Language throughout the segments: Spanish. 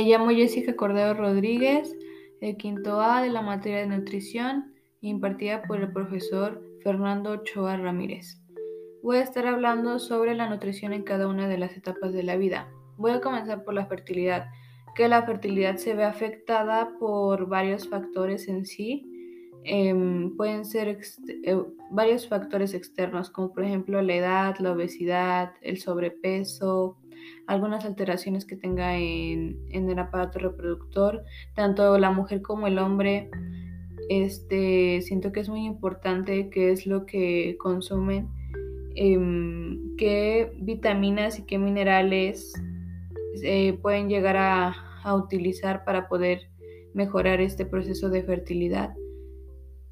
Me llamo Jessica Cordero Rodríguez, el quinto A de la materia de nutrición, impartida por el profesor Fernando Ochoa Ramírez. Voy a estar hablando sobre la nutrición en cada una de las etapas de la vida. Voy a comenzar por la fertilidad, que la fertilidad se ve afectada por varios factores en sí. Em, pueden ser eh, varios factores externos, como por ejemplo la edad, la obesidad, el sobrepeso, algunas alteraciones que tenga en, el aparato reproductor, tanto la mujer como el hombre. Este, siento que es muy importante qué es lo que consumen, em, qué vitaminas y qué minerales eh, pueden llegar a, utilizar para poder mejorar este proceso de fertilidad.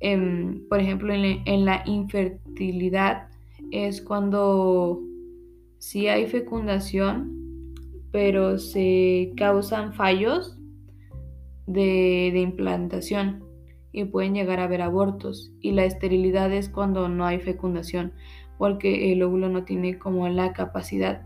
Em, por ejemplo, en, la infertilidad es cuando si hay fecundación, pero se causan fallos de, implantación y pueden llegar a haber abortos. Y la esterilidad es cuando no hay fecundación, porque el óvulo no tiene como la capacidad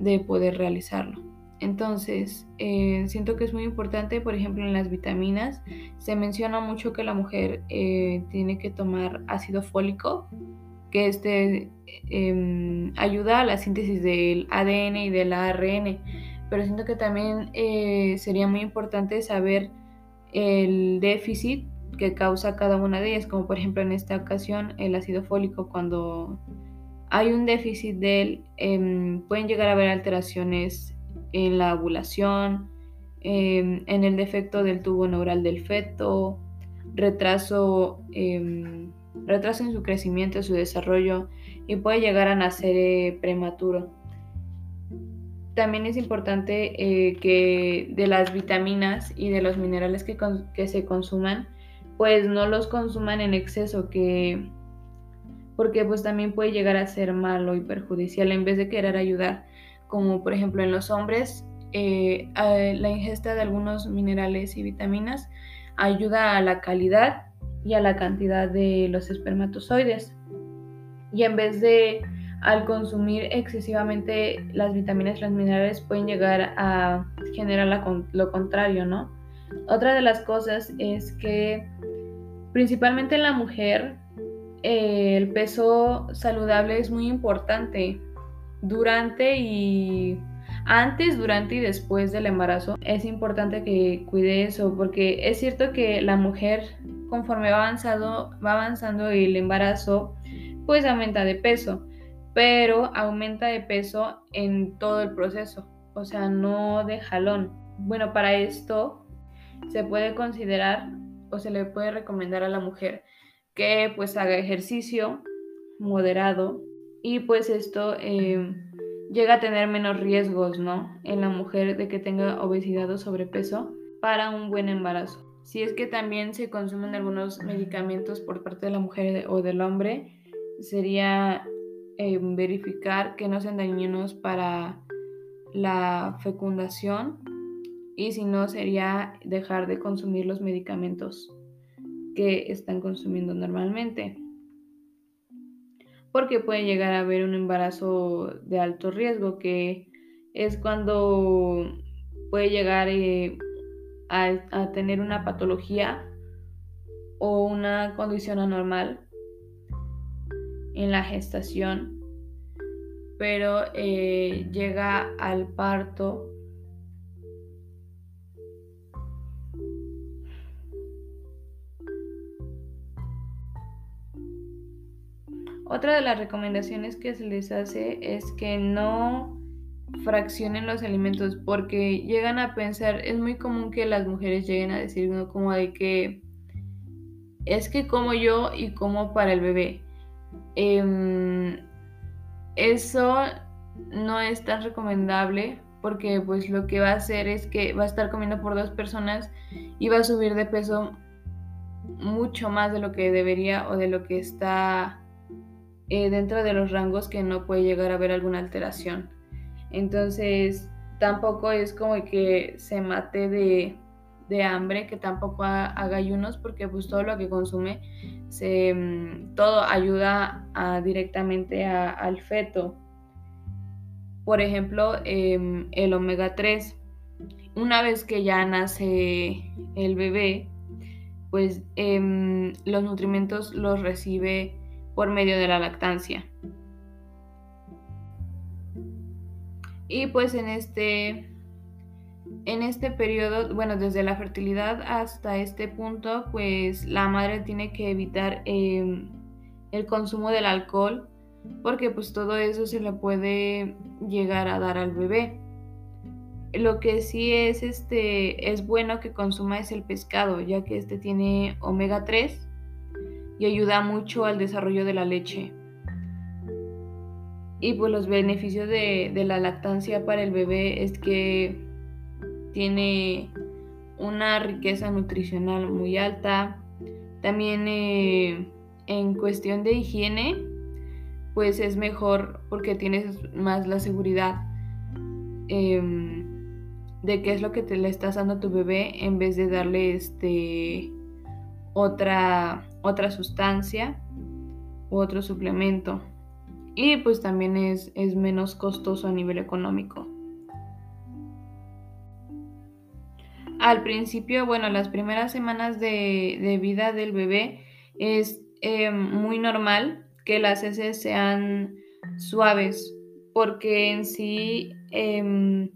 de poder realizarlo. Entonces, eh, siento que es muy importante, por ejemplo, en las vitaminas, se menciona mucho que la mujer eh, tiene que tomar ácido fólico que este em, ayuda a la síntesis del ADN y del ARN, pero siento que también eh, sería muy importante saber el déficit que causa cada una de ellas, como por ejemplo en esta ocasión el ácido fólico, cuando hay un déficit de él, em, pueden llegar a haber alteraciones en la ovulación, em, en el defecto del tubo neural del feto, retraso retraso en su crecimiento, su desarrollo y puede llegar a nacer eh, prematuro. También es importante eh, que de las vitaminas y de los minerales que, que, se consuman, pues no los consuman en exceso, que porque pues también puede llegar a ser malo y perjudicial en vez de querer ayudar, como por ejemplo en los hombres, eh, la ingesta de algunos minerales y vitaminas ayuda a la calidad y a la cantidad de los espermatozoides. Y en vez de al consumir excesivamente las vitaminas y los minerales pueden llegar a generar lo contrario, ¿no? Otra de las cosas es que principalmente en la mujer eh, el peso saludable es muy importante durante y antes, durante y después del embarazo. Es importante que cuide eso porque es cierto que la mujer conforme va, va avanzando el embarazo, pues aumenta de peso, pero aumenta de peso en todo el proceso, o sea, no de jalón. Bueno, para esto se puede considerar o se le puede recomendar a la mujer que pues haga ejercicio moderado y pues esto eh, llega a tener menos riesgos, ¿no? En la mujer de que tenga obesidad o sobrepeso para un buen embarazo. Si es que también se consumen algunos medicamentos por parte de la mujer o del hombre, sería eh, verificar que no sean dañinos para la fecundación y si no sería dejar de consumir los medicamentos que están consumiendo normalmente. Porque puede llegar a haber un embarazo de alto riesgo que es cuando puede llegar eh, a, tener una patología o una condición anormal en la gestación, pero eh, llega al parto Otra de las recomendaciones que se les hace es que no fraccionen los alimentos porque llegan a pensar, es muy común que las mujeres lleguen a decir como de que es que como yo y como para el bebé. Em, eso no es tan recomendable porque pues lo que va a hacer es que va a estar comiendo por dos personas y va a subir de peso mucho más de lo que debería o de lo que está eh, dentro de los rangos que no puede llegar a haber alguna alteración. Entonces, tampoco es como que se mate de, hambre, que tampoco haga ayunos, porque pues todo lo que consume, se, mm, todo ayuda directamente al feto. Por ejemplo, em, el omega 3 una vez que ya nace el bebé, pues em, los nutrimentos los recibe por medio de la lactancia. Y pues en este, en este periodo, bueno, desde la fertilidad hasta este punto, pues la madre tiene que evitar em, el consumo del alcohol porque pues todo eso se le puede llegar a dar al bebé. Lo que sí es este es bueno que consuma es el pescado, ya que este tiene omega 3 y ayuda mucho al desarrollo de la leche. Y pues los beneficios de, la lactancia para el bebé es que tiene una riqueza nutricional muy alta. También eh, en cuestión de higiene, pues es mejor porque tienes más la seguridad. Em, de qué es lo que te le estás dando a tu bebé en vez de darle este otra otra sustancia u otro suplemento y pues también es, es menos costoso a nivel económico. Al principio, bueno, las primeras semanas de, vida del bebé es eh, muy normal que las heces sean suaves porque en sí em,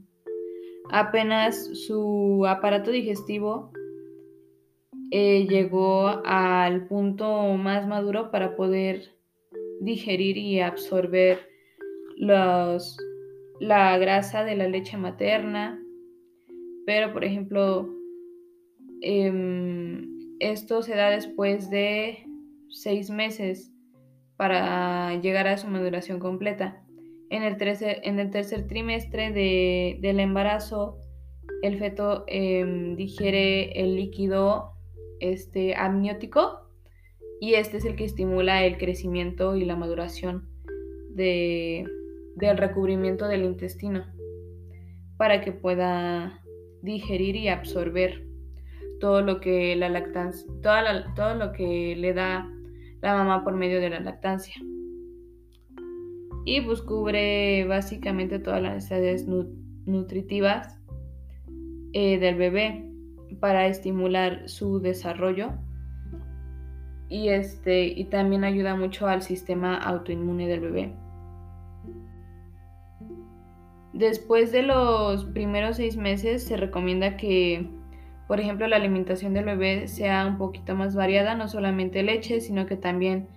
apenas su aparato digestivo eh, llegó al punto más maduro para poder digerir y absorber los, la grasa de la leche materna. Pero, por ejemplo, em, esto se da después de seis meses para llegar a su maduración completa. En el tercer, en el tercer trimestre del embarazo, el feto em, digiere el líquido este, amniótico y este es el que estimula el crecimiento y la maduración de, del recubrimiento del intestino para que pueda digerir y absorber todo lo que la lactancia, todo lo que le da la mamá por medio de la lactancia. Y pues cubre básicamente todas las necesidades nutritivas eh, del bebé para estimular su desarrollo y este y también ayuda mucho al sistema autoinmune del bebé. Después de los primeros seis meses se recomienda que, por ejemplo, la alimentación del bebé sea un poquito más variada, no solamente leche, sino que también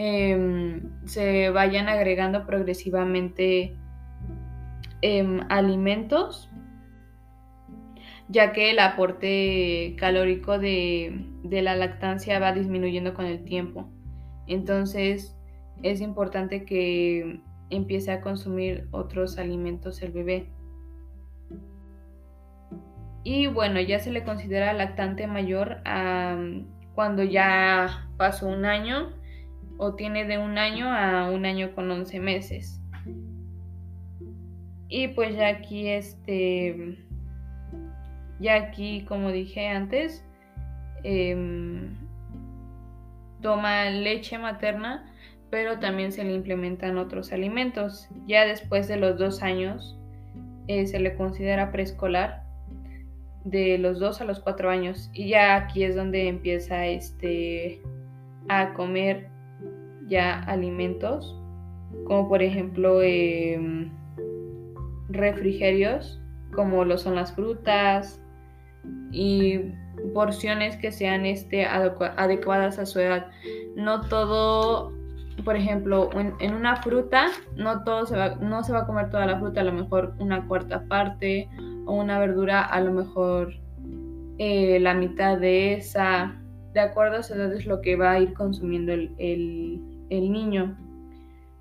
Em, se vayan agregando progresivamente em, alimentos, ya que el aporte calórico de, de la lactancia va disminuyendo con el tiempo. Entonces es importante que empiece a consumir otros alimentos el bebé. Y bueno, ya se le considera lactante mayor cuando ya pasó un año o tiene de un año a un año con 11 meses. Y pues ya aquí este, ya aquí como dije antes, em, toma leche materna, pero también se le implementan otros alimentos. Ya después de los dos años eh, se le considera preescolar de los dos a los cuatro años y ya aquí es donde empieza este a comer ya alimentos, como por ejemplo em, refrigerios, como lo son las frutas y porciones que sean este, adecuadas a su edad. No todo, por ejemplo, en, una fruta, no, todo se va, no se va a comer toda la fruta, a lo mejor una cuarta parte, o una verdura, a lo mejor eh, la mitad de esa. De acuerdo a su edad es lo que va a ir consumiendo el, el niño.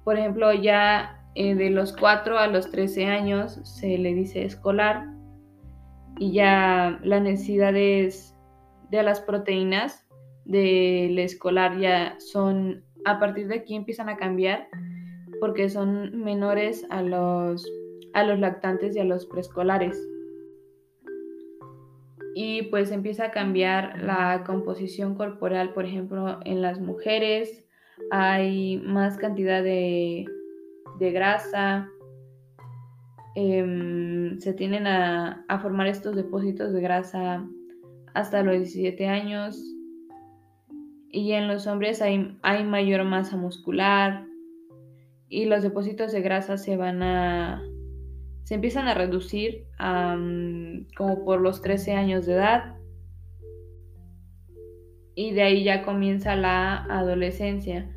Por ejemplo, ya eh, de los 4 a los 13 años se le dice escolar y ya las necesidades de las proteínas del escolar ya son, a partir de aquí empiezan a cambiar porque son menores a los, a los lactantes y a los preescolares. Y pues empieza a cambiar la composición corporal, por ejemplo, en las mujeres, hay más cantidad de, grasa, em, se tienen a, formar estos depósitos de grasa hasta los 17 años. Y en los hombres hay, hay mayor masa muscular. Y los depósitos de grasa se van a se empiezan a reducir como por los 13 años de edad. Y de ahí ya comienza la adolescencia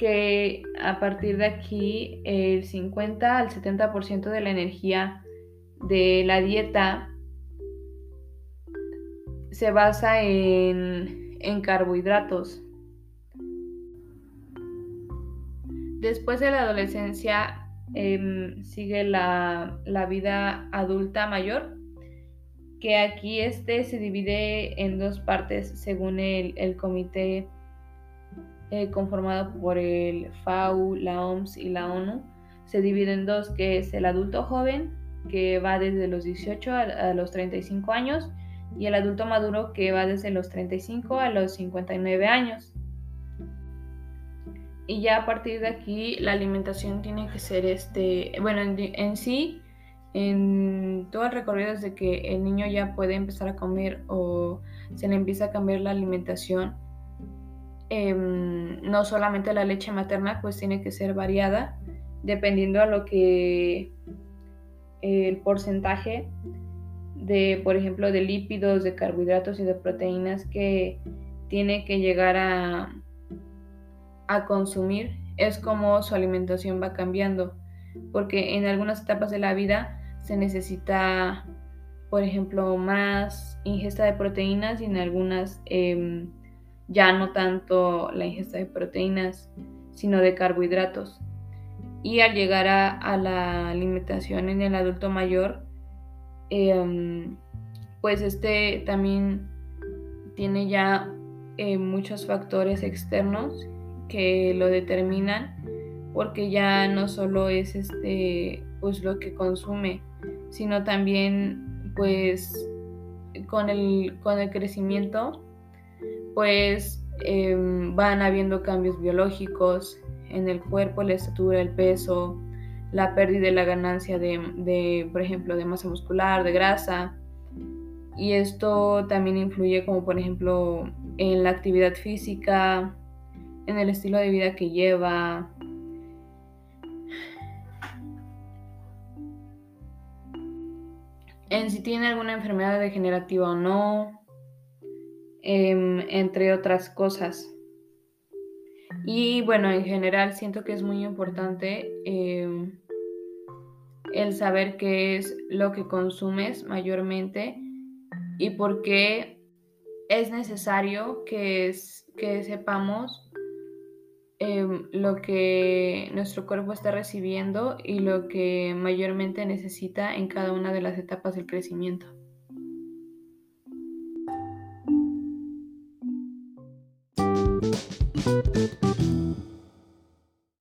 que a partir de aquí el 50 al 70% de la energía de la dieta se basa en, en carbohidratos. Después de la adolescencia Em, sigue la, vida adulta mayor, que aquí este se divide en dos partes según el, comité eh, conformado por el FAO, la OMS y la ONU. Se divide en dos, que es el adulto joven, que va desde los 18 a, a los 35 años, y el adulto maduro, que va desde los 35 a los 59 años. Y ya a partir de aquí la alimentación tiene que ser este, bueno, en, sí, en todo el recorrido desde que el niño ya puede empezar a comer o se le empieza a cambiar la alimentación, em, no solamente la leche materna, pues tiene que ser variada, dependiendo a lo que el porcentaje de, por ejemplo, de lípidos, de carbohidratos y de proteínas que tiene que llegar a a consumir es como su alimentación va cambiando, porque en algunas etapas de la vida se necesita, por ejemplo, más ingesta de proteínas y en algunas em, ya no tanto la ingesta de proteínas, sino de carbohidratos. Y al llegar a, la alimentación en el adulto mayor, em, pues este también tiene ya eh, muchos factores externos que lo determinan porque ya no solo es este pues lo que consume sino también pues con el con el crecimiento pues em, van habiendo cambios biológicos en el cuerpo la estatura el peso la pérdida y la ganancia de, de por ejemplo de masa muscular de grasa y esto también influye como por ejemplo en la actividad física en el estilo de vida que lleva. En si tiene alguna enfermedad degenerativa o no, em, entre otras cosas. Y bueno, en general siento que es muy importante em, el saber qué es lo que consumes mayormente y por qué es necesario que, que sepamos Em, lo que nuestro cuerpo está recibiendo y lo que mayormente necesita en cada una de las etapas del crecimiento.